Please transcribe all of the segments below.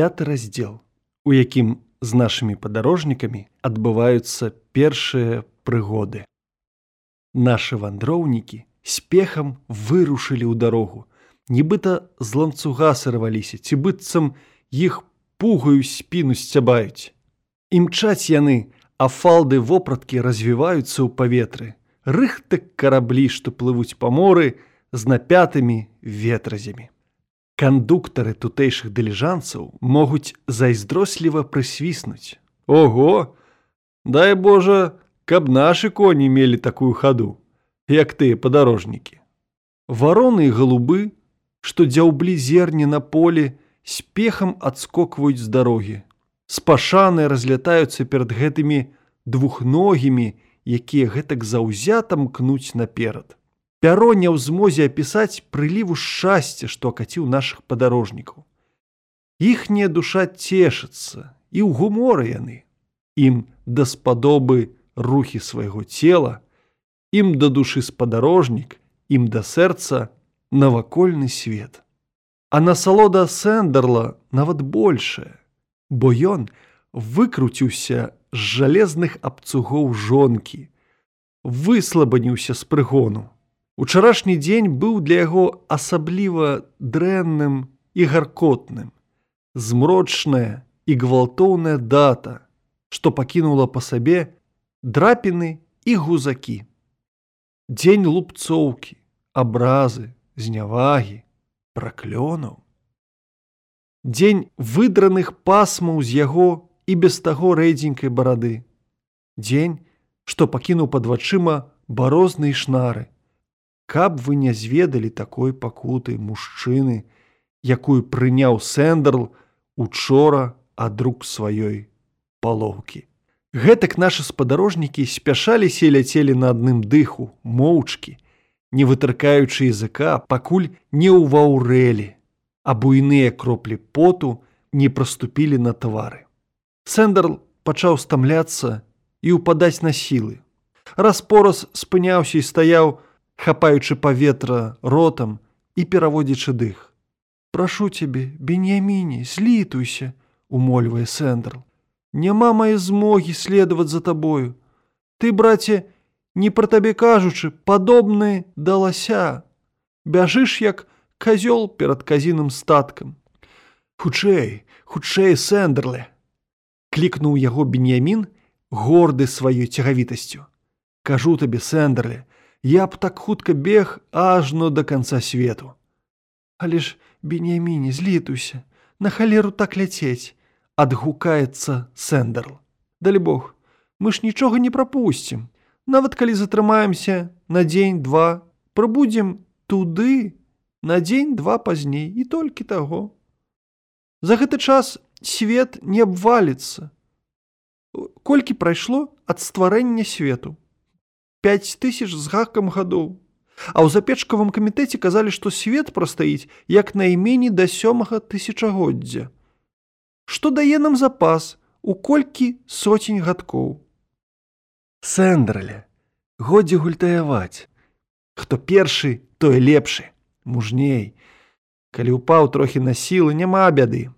пяты раздзел, у якім з нашымі падарожнікамі адбываюцца першыя прыгоды. Нашы вандроўнікі спехам вырушылі ў дарогу, нібыта з ланцуга сырваліся, ці быццам іх пугаю спіну сцябаюць. Імчаць яны, а фалды вопраткі развіваюцца ў паветры. Рыхтак караблі, што плывуць па моры з напятымі ветразямі. Кандуктары тутэйшых дыліжанцаў могуць зайздросліва прысвіснуць. Ого! Дай Божа, каб нашы коні мелі такую хаду, як тыя падарожнікі. Вароны і галубы, што дзяўблі зерні на полі, спехам адскокваюць з дарогі. Спашаныя разлятаюцца перад гэтымі двухногімі, якія гэтак заўзята мкнуць наперад. Пяро не ў змозе апісаць прыліву шчасця, што акаціў нашых падарожнікаў. Іхняя душа цешыцца і ў гуморы яны. Ім даспадобы рухі свайго цела, ім да душы спадарожнік, ім да сэрца навакольны свет. А насалода сэндерла нават большая, бо ён выкруціўся з жалезных абцугоў жонкі, выслабаніўся з прыгону. Учарашні дзень быў для яго асабліва дрэнным і гаркотным. Змрочная і гвалтоўная дата, што пакінула па сабе драпіны і гузакі. Дзень лупцоўкі, абразы, знявагі, праклёнаў. Дзень выдраных пасмаў з яго і без таго рэдзенькай барады. Дзень, што пакінуў пад вачыма барозныя шнары, каб вы не зведалі такой пакуты мужчыны, якую прыняў сэндерл учора ад рук сваёй палоўкі. Гэтак нашы спадарожнікі спяшаліся і ляцелі на адным дыху, моўчкі, не вытыркаючы языка, пакуль не ўваўрэлі, а буйныя кроплі поту не праступілі на твары. Сэндерл пачаў стамляцца і ўпадаць на сілы. Распораз спыняўся і стаяў, хапаючы паветра ротам і пераводзячы дых. Прашу цябе, беньяміне, злітуйся, умольвае сэндр. Няма мае змогі следаваць за табою. Ты, браце, не пра табе кажучы, падобны да лася. Бяжыш як казёл перад казіным статкам. Хутчэй, хутчэй сэндерле. Клікнуў яго беньямін, горды сваёй цягавітасцю. Кажу табе сэндерле, я б так хутка бег ажно до конца свету. Але ж бенеміне злітуйся, на халеру так ляцець, адгукаецца сэндерл. Далі Бог, мы ж нічога не прапусцім. Нават калі затрымаемся на дзень-два, прабудзем туды на дзень-два пазней і толькі таго. За гэты час свет не абваліцца. Колькі прайшло ад стварэння свету. 5 тысяч з гакам гадоў. А ў запечкавым камітэце казалі, што свет прастаіць як найменей да сёмага тысячагоддзя. Што дае нам запас у колькі соцень гадкоў. Сэндрале, годзе гультаяваць. Хто першы, той лепшы, мужней. Калі ўпаў трохі на сілы, няма бяды.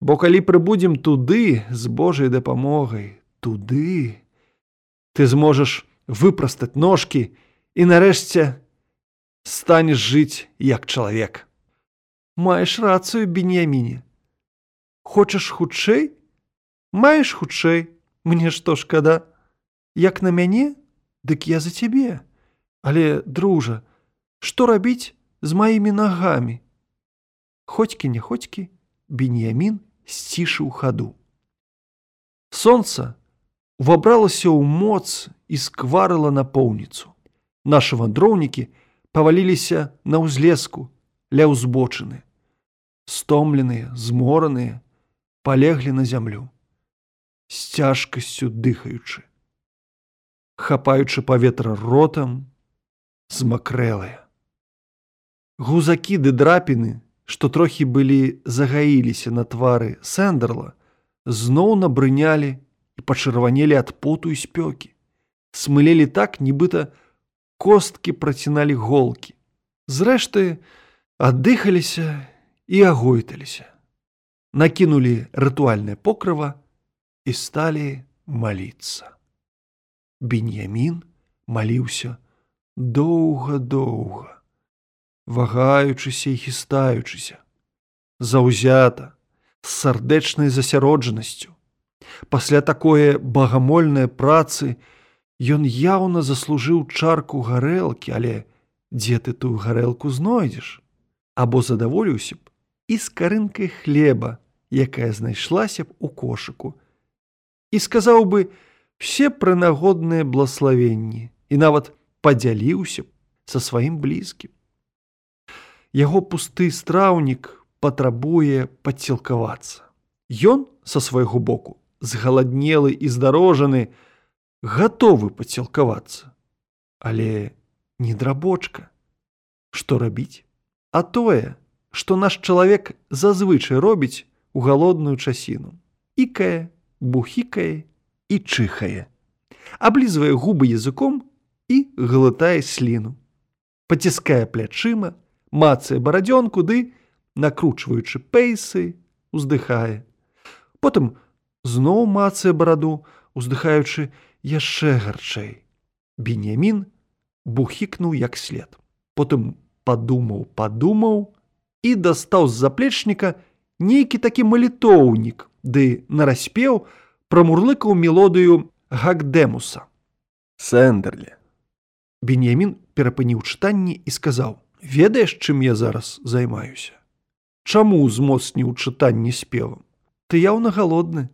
Бо калі прыбудзем туды з Божай дапамогай, туды, ты зможаш выпрастаць ножкі і нарэшце станеш жыць як чалавек. Маеш рацыю беньяміне. Хочаш хутчэй? Маеш хутчэй, мне што шкада, як на мяне, дык я за цябе. Але, дружа, што рабіць з маімі нагамі? Хоцькі не хоцькі, беньямін сцішыў хаду. Сонца увабралася ў моц і скварыла напоўніцу. Нашы вандроўнікі паваліліся на ўзлеску ля ўзбочыны. Стомленыя, змораныя, палеглі на зямлю, з цяжкасцю дыхаючы. Хапаючы паветра ротам, змакрэлыя. Гузакі ды драпіны, што трохі былі загаіліся на твары сэндерла, зноў набрынялі і пачырванелі ад поту і спёкі. Смылелі так, нібыта косткі праціналі голкі. Зрэшты, аддыхаліся і агойталіся. накинули рытуальное покрыва и стали молиться. Беньямін маліўся доўга-доўга, вагаючыся і хістаючыся, заўзята, з сардэчнай засяроджанасцю. Пасля такое багамольнай працы ён яўна заслужыў чарку гарэлкі, але дзе ты тую гарэлку знойдзеш, або задаволіўся б і з карынкай хлеба, якая знайшлася б у кошыку, і сказаў бы все прынагодныя блаславенні і нават падзяліўся б са сваім блізкім. Яго пусты страўнік патрабуе падсілкавацца. Ён са свайго боку згаладнелы і здарожаны, гатовы падсілкавацца, але не драбочка. Што рабіць? А тое, што наш чалавек зазвычай робіць у галодную часіну, ікае, бухікае і чыхае, аблізвае губы языком і глытае сліну, паціскае плячыма, мацае барадзёнку ды, накручваючы пейсы, уздыхае. Потым зноў мацае бараду, уздыхаючы яшчэ гарчэй. Бенямін бухікнуў як след. Потым падумаў, падумаў і дастаў з заплечніка нейкі такі малітоўнік, ды нараспеў прамурлыкаў мелодыю гагдэмуса. Сэндерле. Бенямін перапыніў чытанні і сказаў: « Ведаеш, чым я зараз займаюся. Чаму узмоцніў чытанні спевам? Ты яўна галодны,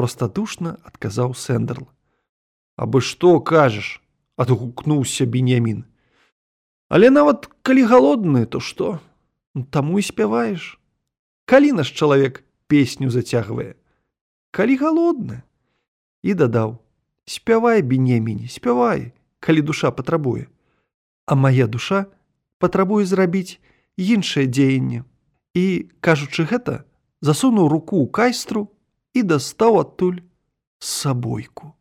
простадушна адказаў Сэндерл. Абы што кажаш, адгукнуўся Бенямін. Але нават калі галодны, то што? Таму і спяваеш. Калі наш чалавек песню зацягвае, Калі галодны і дадаў: спявай бенеміне, спявай, калі душа патрабуе. А мая душа патрабуе зрабіць іншае дзеянне. І, кажучы гэта, засунуў руку ў кайстру і дастаў адтуль сабойку.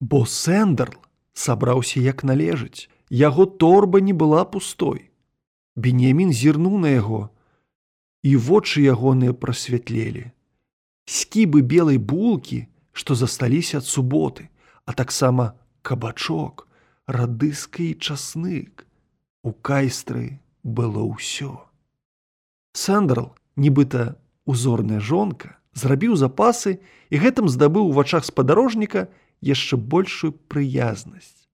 Бо Сэндерл сабраўся як належыць, яго торба не была пустой. Бенемін зірнуў на яго, і вочы ягоныя прасвятлелі скібы белай булкі, што засталіся ад суботы, а таксама кабачок, радыскі часнык. У кайстры было ўсё. Сандрал, нібыта узорная жонка, зрабіў запасы і гэтым здабыў у вачах спадарожніка яшчэ большую прыязнасць.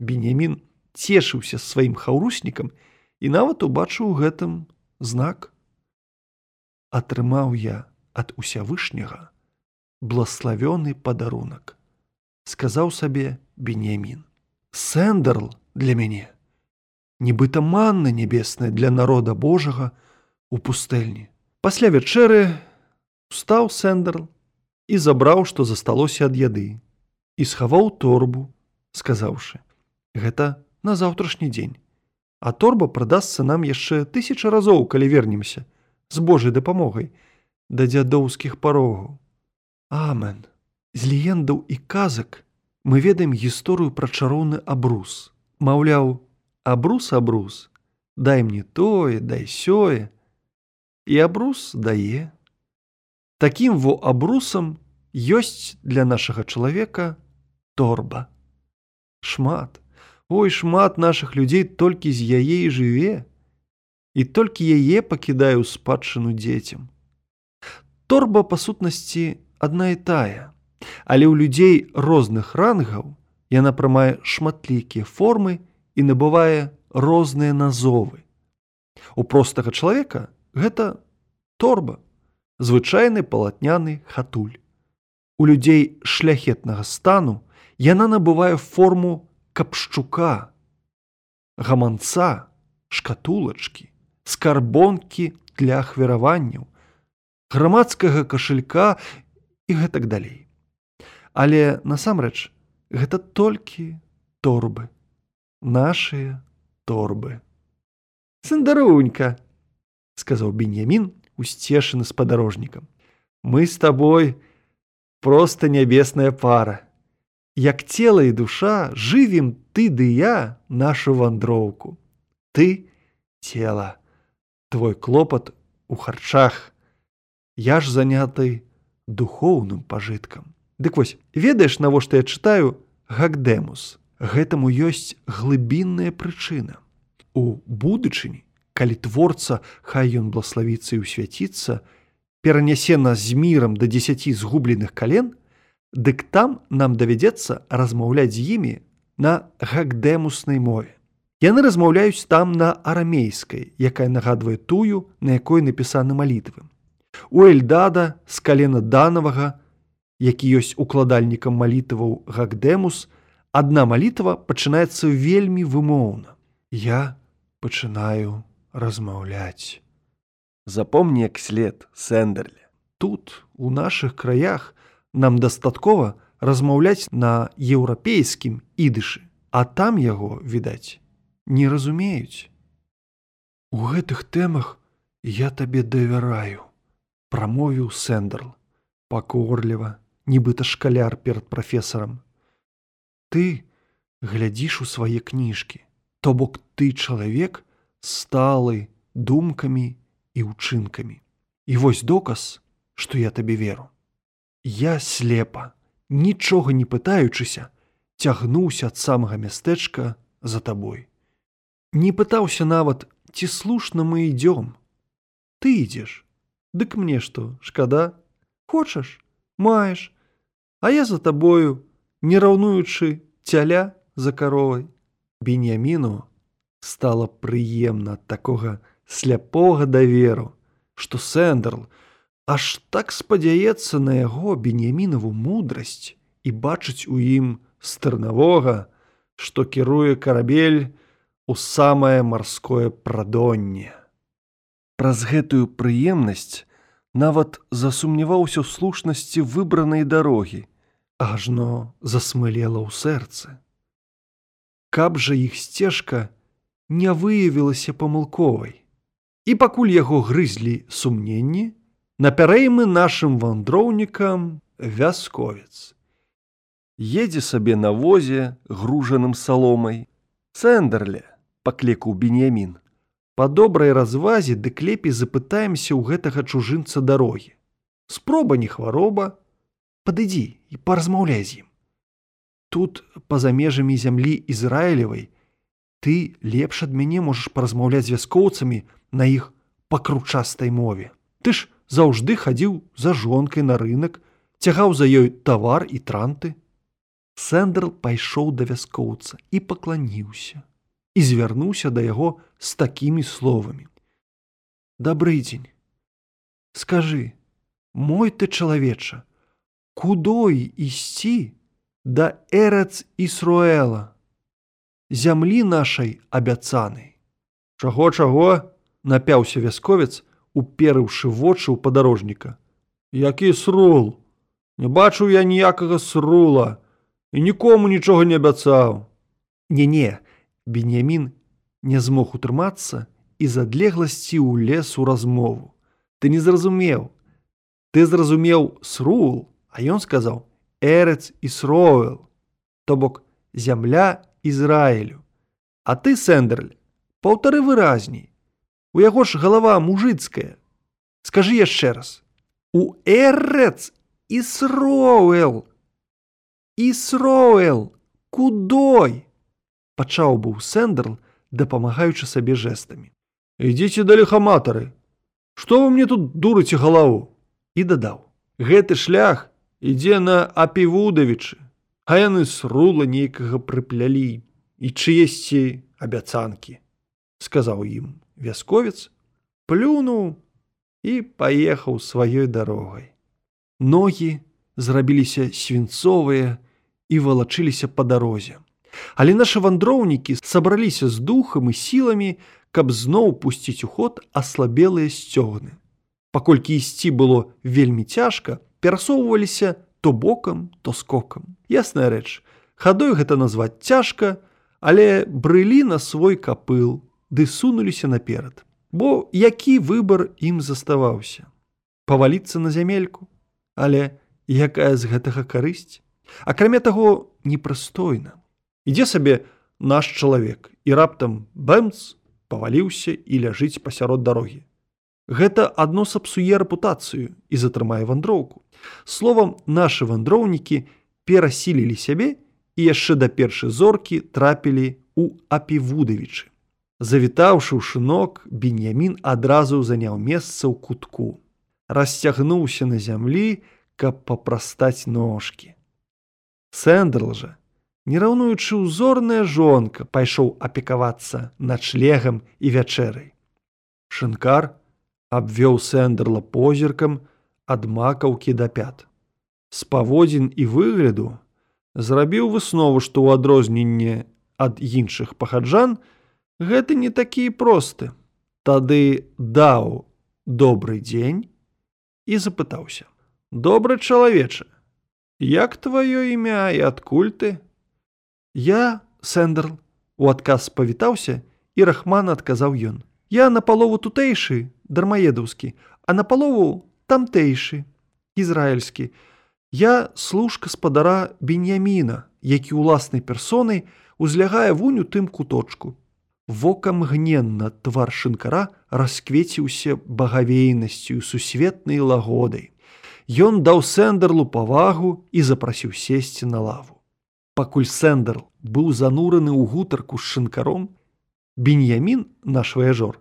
Бенямін цешыўся сваім хаўруснікам і нават убачыў гэтым знак. Атрымаў я ад усявышняга блаславёны падарунак сказаў сабе бенемін сэндерл для мяне нібыта манна нябесная для народа божага у пустэльні пасля вячэры устаў сэндерл і забраў што засталося ад яды і схаваў торбу сказаўшы гэта на заўтрашні дзень а торба прадасца нам яшчэ тысяча разоў калі вернемся з божай дапамогай да дзядоўскіх парогаў. Амен. З легендаў і казак мы ведаем гісторыю пра чароўны абрус. Маўляў, абрус абрус, дай мне тое, дай сёе. І абрус дае. Такім во абрусам ёсць для нашага чалавека торба. Шмат, ой шмат нашых людзей толькі з яе і жыве, і толькі яе пакідаю спадчыну дзецям торба па сутнасці адна і тая, але ў людзей розных рангаў яна прымае шматлікія формы і набывае розныя назовы. У простага чалавека гэта торба, звычайны палатняны хатуль. У людзей шляхетнага стану яна набывае форму капшчука, гаманца, шкатулачкі, скарбонкі для ахвяраванняў, грамадскага кашелька і гэтак далей. Але насамрэч гэта толькі торбы, нашыя торбы. Сэндарунька, сказаў Беньямін, усцешаны спадарожнікам. Мы з табой проста нябесная пара. Як цела і душа жывем ты ды я нашу вандроўку. Ты цела, твой клопат у харчах, Я ж заняты духоўным пажыткам. Дык вось ведаеш, навошта я чытаю гагдэмус. Гэтаму ёсць глыбінная прычына. У будучыні, калі творца, хай ён блаславіцца і ўсвяціцца, перанясе нас з мірам да дзесяці згубленых кален, дык там нам давядзецца размаўляць з імі на гагдэмуснай мове. Яны размаўляюць там на арамейскай, якая нагадвае тую, на якой напісаны малітвы. У Эльдада з калена данавага, які ёсць укладальнікам малітваў гагдэмус, адна малітва пачынаецца вельмі вымоўна. Я пачынаю размаўляць. Запомні як след сэндерле. Тут у нашых краях нам дастаткова размаўляць на еўрапейскім ідышы, а там яго, відаць, не разумеюць. У гэтых тэмах я табе давяраю, прамовіў сэндерл, пакорліва, нібыта шкаляр перад прафесарам. Ты глядзіш у свае кніжкі, то бок ты чалавек сталы думкамі і ўчынкамі. І вось доказ, што я табе веру. Я слепа, нічога не пытаючыся, цягнуўся ад самага мястэчка за табой. Не пытаўся нават, ці слушна мы ідём. Ты ідзеш, Дык мне што, шкада, хочаш, маеш, А я за табою, не раўнуючы цяля за каровай. Беньяміну стала прыемна ад такога сляпога даверу, што сэндерл аж так спадзяецца на яго беньямінаву мудрасць і бачыць у ім стырнавога, што кіруе карабель у самае марское прадонне. Праз гэтую прыемнасць нават засумняваўся ў слушнасці выбранай дарогі, ажно засмылела ў сэрцы. Каб жа іх сцежка не выявілася памылковай. І пакуль яго грызлі сумненні, напярэймы нашым вандроўнікам вясковец. Едзе сабе на возе гружаным саломай, Сэндерле паклекаў беньямін. Па добрай развазе дык лепей запытаемся ў гэтага чужынца дарогі. Спроба не хвароба, падыдзі і паразмаўляй з ім. Тут па-за межамі зямлі Ізраілевай ты лепш ад мяне можаш паразмаўляць з вяскоўцамі на іх пакручастай мове. Ты ж заўжды хадзіў за жонкай на рынок, цягаў за ёй тавар і транты. Сэндерл пайшоў да вяскоўца і пакланіўся і звярнуўся да яго з такімі словамі: Дабрый дзень, скажы, мой ты чалавеча, кудой ісці да эрац ісруэла, зямлі нашай абяцанай. Чаго чаго напяўся вясковец, уперыўшы вочы ў падарожніка. Які срул, Не бачыў я ніякага срула і нікому нічога не абяцаў. Не-не, Беньямін не змог утрымацца і з адлегласці ў лес у размову. Ты не зразумеў. Ты зразумеў срул, а ён сказаў: Эрец і сроэл, То бок зямля Ізраілю. А ты, сэндерль, паўтары выразней. У яго ж галава мужыцкая. Скажы яшчэ раз: У эрец і сроэл! І сроэл, кудой! пачаў быў сэндерл, дапамагаючы сабе жэстамі. Ідзіце да лихаматары. Што вы мне тут дурыце галаву? І дадаў: Гэты шлях ідзе на апівудавічы, а яны срула нейкага прыплялі і чыесьці абяцанкі, сказаў ім вясковец, плюнуў і паехаў сваёй дарогай. Ногі зрабіліся свінцовыя і валачыліся па дарозе. Але нашы вандроўнікі сабраліся з духам і сіламі, каб зноў пусціць у ход аслабелыя сцёгны. Паколькі ісці было вельмі цяжка, перасоўваліся то бокам, то скокам. Ясная рэч, хадой гэта назваць цяжка, але брылі на свой капыл, ды сунуліся наперад. Бо які выбар ім заставаўся? Паваліцца на зямельку, але якая з гэтага карысць? Акрамя таго, непрыстойна. Ідзе сабе наш чалавек і раптам бэмц паваліўся і ляжыць пасярод дарогі. Гэта адно сапсуе рэпутацыю і затрымае вандроўку. Словам, нашы вандроўнікі перасілілі сябе і яшчэ да першай зоркі трапілі у апівудавічы. Завітаўшы ў шынок, Беньямін адразу заняў месца ў кутку. Расцягнуўся на зямлі, каб папрастаць ножкі. Сэндерл жа, не раўнуючы ўзорная жонка, пайшоў апекавацца начлегам і вячэрай. Шынкар абвёў сэндерла позіркам ад макаўкі да пят. З паводзін і выгляду зрабіў выснову, што ў адрозненне ад іншых пахаджан гэта не такі просты. Тады даў добрый дзень і запытаўся: « Добры чалавеча, Як тваё імя і адкуль ты? Я сэндерл у адказ павітаўся і рахман адказаў ён. Я на палову тутэйшы, дармаедаўскі, а на палову тамтэйшы, ізраільскі. Я служка спадара беньяміна, які ўласнай персонай узлягае вунь у тым куточку. Вокам гненна твар шынкара расквеціўся багавейнасцю сусветнай лагодай. Ён даў сэндерлу павагу і запрасіў сесці на лаву. Пакуль сэндерл быў занураны ў гутарку з шынкаром, Беньямін наш ваяжор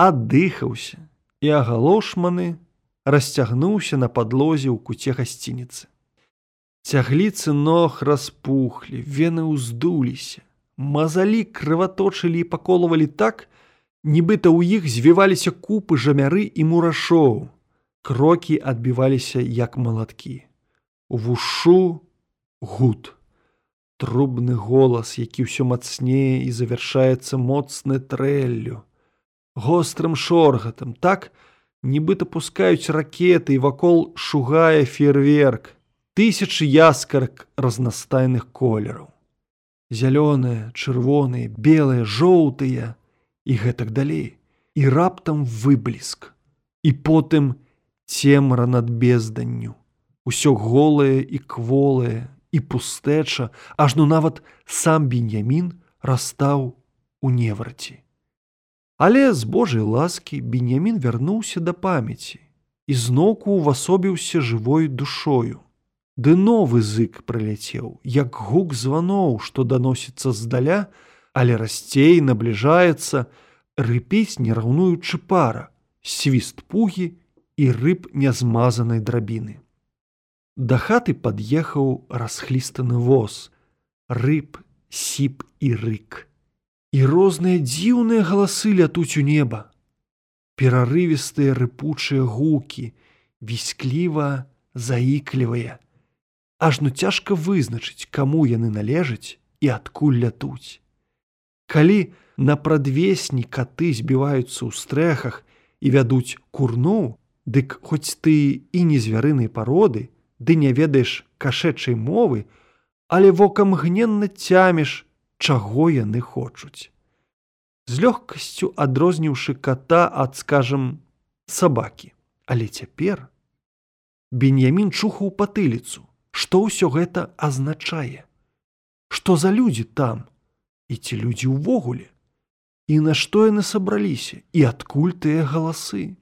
аддыхаўся і агалошманы расцягнуўся на падлозе ў куце гасцініцы. Цягліцы ног распухлі, вены ўздуліся, мазалі крываточылі і паколвалі так, нібыта ў іх звіваліся купы жамяры і мурашоў. Крокі адбіваліся як малаткі. У вушу гуд. Трубны голас, які ўсё мацнее і завяршаецца моцны трэллю. Гострым шоргатам так, нібыта пускаюць ракеты і вакол шугае фейерверк, тысячы яскарак разнастайных колераў. Зялёныя, чырвоныя, белыя, жоўтыя і гэтак далей. І раптам выбліск. І потым цемра над безданню. Усё голае і кволае і пустэча, ажно нават сам беньямін растаў у неварці. Але з Божай ласкі Беньямін вярнуўся да памяці і зноўку ўвасобіўся жывой душою. Ды новы зык прыляцеў, як гук званоў, што даносіцца здаля, але расцей набліжаецца, рыпіць не раўнуючы пара, свіст пугі і рыб нязмазанай драбіны. Да хаты пад'ехаў расхлістаны воз, рыб, сіп і рык і розныя дзіўныя галасы лятуць у неба. Перарывістыя рыпучыя гукі, віскліва заіклівыя. Ажно цяжка вызначыць, каму яны належаць і адкуль лятуць. Калі на прадвесні каты збіваюцца ў стрэхах і вядуць курну, дык хоць ты і не звярынай пароды, ды не ведаеш кашэчай мовы, але вокам гненна цяміш, чаго яны хочуць. З лёгкасцю адрозніўшы ката ад скажам сабакі, але цяпер Беньямін чухаў патыліцу, што ўсё гэта азначае. Што за людзі там і ці людзі ўвогуле? І нашто яны сабраліся і адкуль тыя галасы?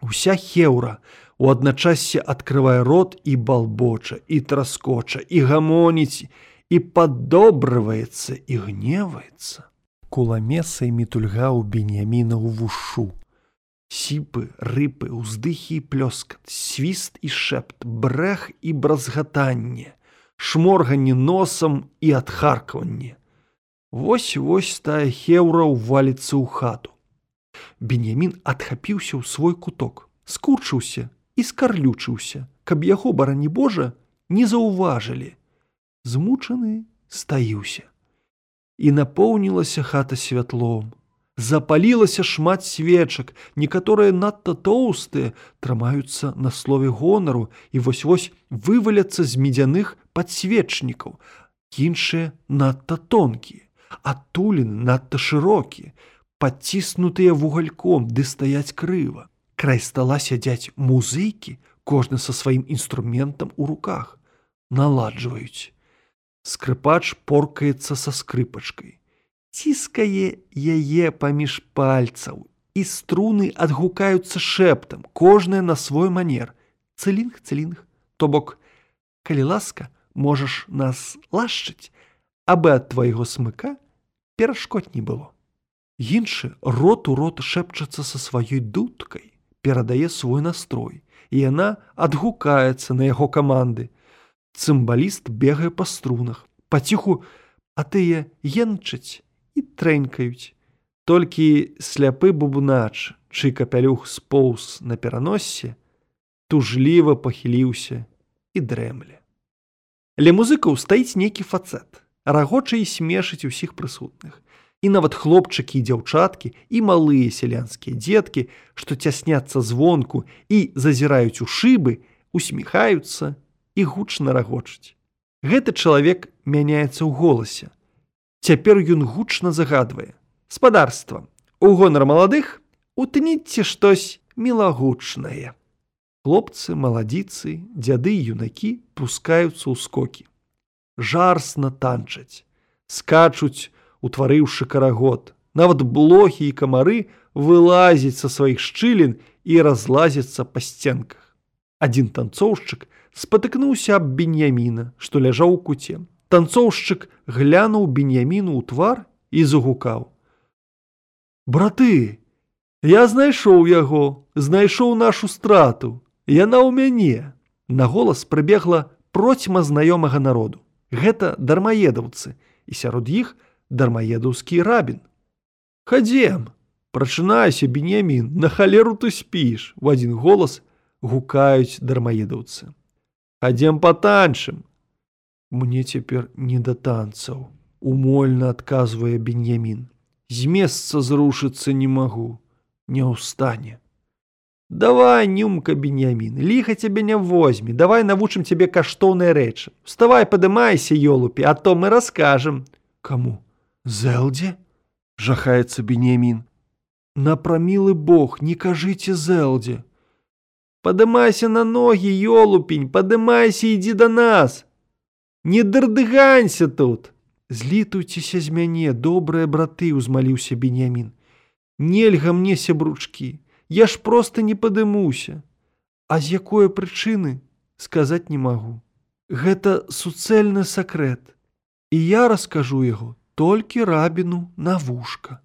Уся хеўра у адначассе адкрывае рот і балбоча і траскоча і гамоніць, і падобрываецца і гневаецца. Куламеса і мітульга ў беньяміна ў вушу. Сіпы, рыпы, уздыхі і плёскат, свіст і шэпт, брэх і бразгатанне, шморганне носам і адхаркванне. Вось-вось тая хеўра ўваліцца ў хату. Беньямін адхапіўся ў свой куток, скурчыўся і скарлючыўся, каб яго барані Божа не заўважылі, змучаны стаюся. І напоўнілася хата святлом. Запалілася шмат свечак, некаторыя надта тоўстыя трымаюцца на слове гонару і вось-вось вываляцца з медзяных падсвечнікаў. Іншыя надта тонкія, адтуліны надта шырокія, падціснутыя вугальком ды стаяць крыва. Край стала сядзяць музыкі, кожны са сваім інструментам у руках, наладжваюць. Скрыпач поркаецца са скрыпачкай. Ціскае яе паміж пальцаў і струны адгукаюцца шэптам, кожная на свой манер. Цылінг, цылінг, то бок, калі ласка, можаш нас лашчыць, абы ад твайго смыка перашкод не было. Іншы рот у рот шэпчацца са сваёй дудкай, перадае свой настрой, і яна адгукаецца на яго каманды. Цымбаліст бегае па струнах, паціху, а тыя енчаць і трэнькаюць. Толькі сляпы бубунач, чый капялюх споўз на пераносе, тужліва пахіліўся і дрэмле. Ля музыкаў стаіць нейкі фацэт, рагоча і смешыць усіх прысутных. І нават хлопчыкі і дзяўчаткі і малыя сялянскія дзеткі, што цясняцца звонку і зазіраюць у шыбы, усміхаюцца і гучна рагочуць. Гэты чалавек мяняецца ў голасе. Цяпер ён гучна загадвае: спадарства, у гонар маладых утніце штось мілагучнае. Хлопцы, маладзіцы, дзяды і юнакі пускаюцца ў скокі. Жарсна танчаць, скачуць, утварыўшы карагод. Нават блохі і камары вылазяць са сваіх шчылін і разлазяцца па сценках. Адзін танцоўшчык спатыкнуўся аб беньяміна, што ляжаў у куце. Танцоўшчык глянуў беньяміну ў твар і загукаў: « Браты, я знайшоў яго, знайшоў нашу страту, Яна ў мяне. На голас прыбегла процьма знаёмага народу. Гэта дармаедаўцы, і сярод іх дармаедаўскі рабін. Хадзем, прачынайся бенемін, на халеру ты спіш, в адзін голас гукаюць дармаедаўцы. Хадзем патанчым. Мне цяпер не да танцаў, умольна адказвае беньямін. З месца зрушыцца не магу, не ўстане. Давай, нюмка беньямін, ліха цябе не возьме, давай навучым цябе каштоўныя рэчы. Вставай, падымайся, ёлупі, а то мы раскажам. Каму? Зэлдзе? жахаецца бенемін. Напрамілы Бог, не кажыце зэлдзе. Падымайся на ногі, ёлупень, падымайся, ідзі да нас. Не дардыганься тут. Злітуйцеся з мяне, добрыя браты, узмаліўся бенямін. Нельга мне сябручкі. Я ж просто не падымуся. А з якой прычыны сказаць не магу. Гэта суцэльны сакрэт. І я раскажу яго толькі рабіну на вушка.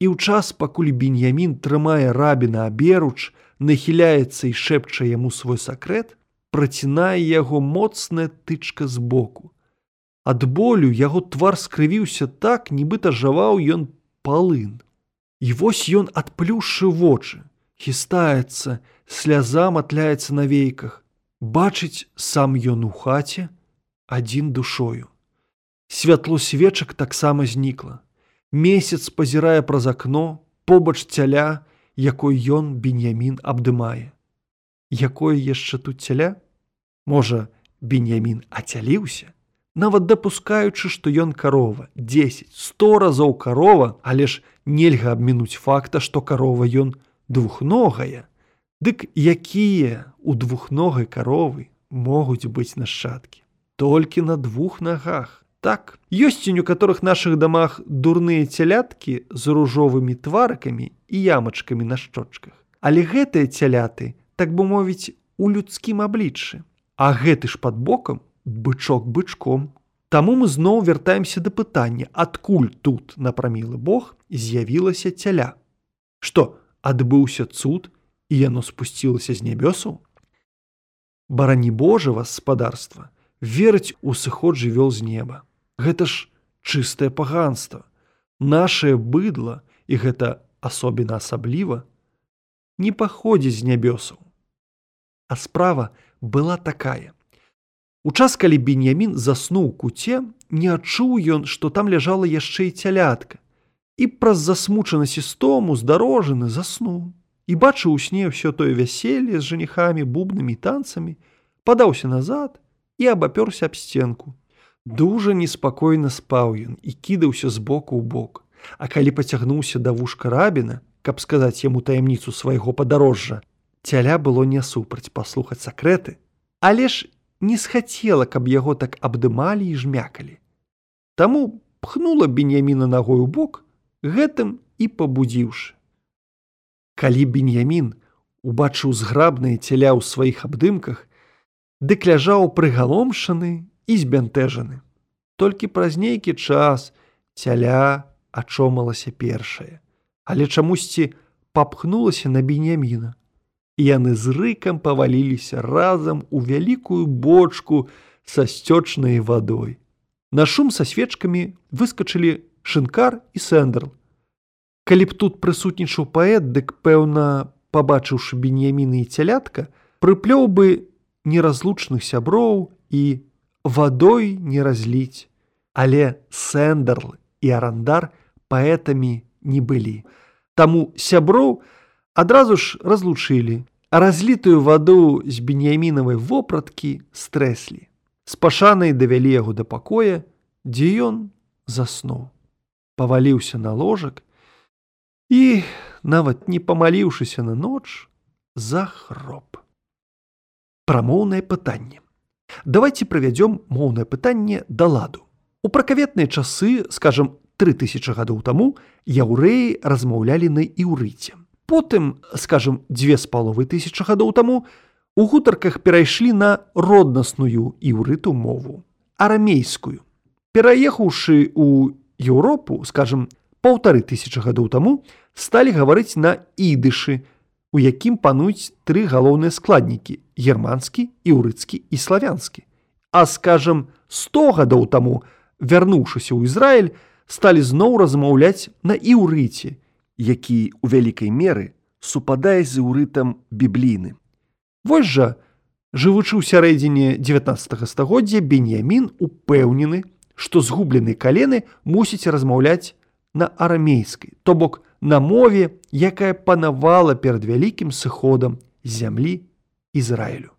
І ў час, пакуль беньямін трымае рабіна аберуч, нахіляецца і шэпча яму свой сакрэт, працінае яго моцная тычка збоку. Ад болю яго твар скрывіўся так, нібыта жаваў ён палын. І вось ён адплюшшы вочы, хістаецца, сляза матляецца на вейках, бачыць сам ён у хаце адзін душою. Святло свечак таксама знікла. Месяц пазірае праз акно, побач цяля, якой ён беньямін абдымае. Якое яшчэ тут цяля? Можа, беньямін ацяліўся, нават дапускаючы, што ён карова, 10, 100 разоў карова, але ж нельга абмінуць факта, што карова ён двухногая, Дык якія у двухногай каровы могуць быць нашчадкі. Толькі на двух нагах. Так, ёсць у некаторых нашых дамах дурныя цяляткі з ружовымі тварыкамі і ямачкамі на шчочках. Але гэтыя цяляты, так бы мовіць, у людскім абліччы. А гэты ж пад бокам бычок бычком. Таму мы зноў вяртаемся да пытання, адкуль тут напрамілы Бог з'явілася цяля. Што, адбыўся цуд і яно спусцілася з нябёсаў барані Божа вас спадарства верыць у сыход жывёл з неба гэта ж чыстае паганство нашее быдло і гэта асобіна асабліва не паходзіць з нябёсаў. А справа была такая. У час калі беньямін заснуў куце не адчуў ён што там ляжала яшчэ і цялятка і праз засмучанасць істому здарожаны заснуў і бачыў у сне ўсё тое вяселле з жаніхамі бубнымі танцамі падаўся назад і абапёрся аб сценку дужа неспакойна спаў ён і кідаўся з боку ў бок а калі пацягнуўся да вушка рабіна каб сказаць яму таямніцу свайго падарожжа цяля было не супраць паслухаць сакрэты але ж не схацела каб яго так абдымалі і жмякалі Таму пхнула беньяміна ногой у бок гэтым і пабудзіўшы. Калі Беньямін убачыў зграбныя целя ў сваіх абдымках, дык ляжаў прыгаломшаны і збянтэжаны. Толькі праз нейкі час цяля ачомалася першае, але чамусьці папхнулася на беняміна. І яны з рыкам паваліліся разам у вялікую бочку са сцёчнай вадой. На шум са свечкамі выскачылі шынкар і сэндерл. Калі б тут прысутнічаў паэт, дык пэўна, пабачыўшы беньяміны і цялятка, прыплёў бы неразлучных сяброў і вадой не разліць. Але сэндерл і арандар паэтамі не былі. Таму сяброў адразу ж разлучылі, а разлітую ваду з беньямінавай вопраткі стрэслі. З пашанай давялі яго да пакоя, дзе ён заснуў. Паваліўся на ложак і, нават не памаліўшыся на ноч, захроп. Прамоўнае пытанне. Давайте правядзём моўнае пытанне да ладу. У пракаветныя часы, скажем, 3000 гадоў таму яўрэі размаўлялі на іўрыце. Потым, скажем, дзве з паловы тысячи гадоў таму у гутарках перайшлі на роднасную іўрыту мову, арамейскую. Пераехаўшы ў Еўропу, скажем, паўтары тысячи гадоў таму сталі гаварыць на ідышы, у якім пануюць тры галоўныя складнікі германскі, іўрыцкі і славянскі. А скажем, 100 гадоў таму, вярнуўшыся ў Ізраіль, сталі зноў размаўляць на іўрыце, які у вялікай меры супадае з іўрытам біблійны. Вось жа, жывучы ў сярэдзіне 19 стагоддзя Беньямін упэўнены, што згублены калены мусіць размаўляць на арамейскай, то бок на мове, якая панавала перад вялікім сыходам зямлі Ізраілю.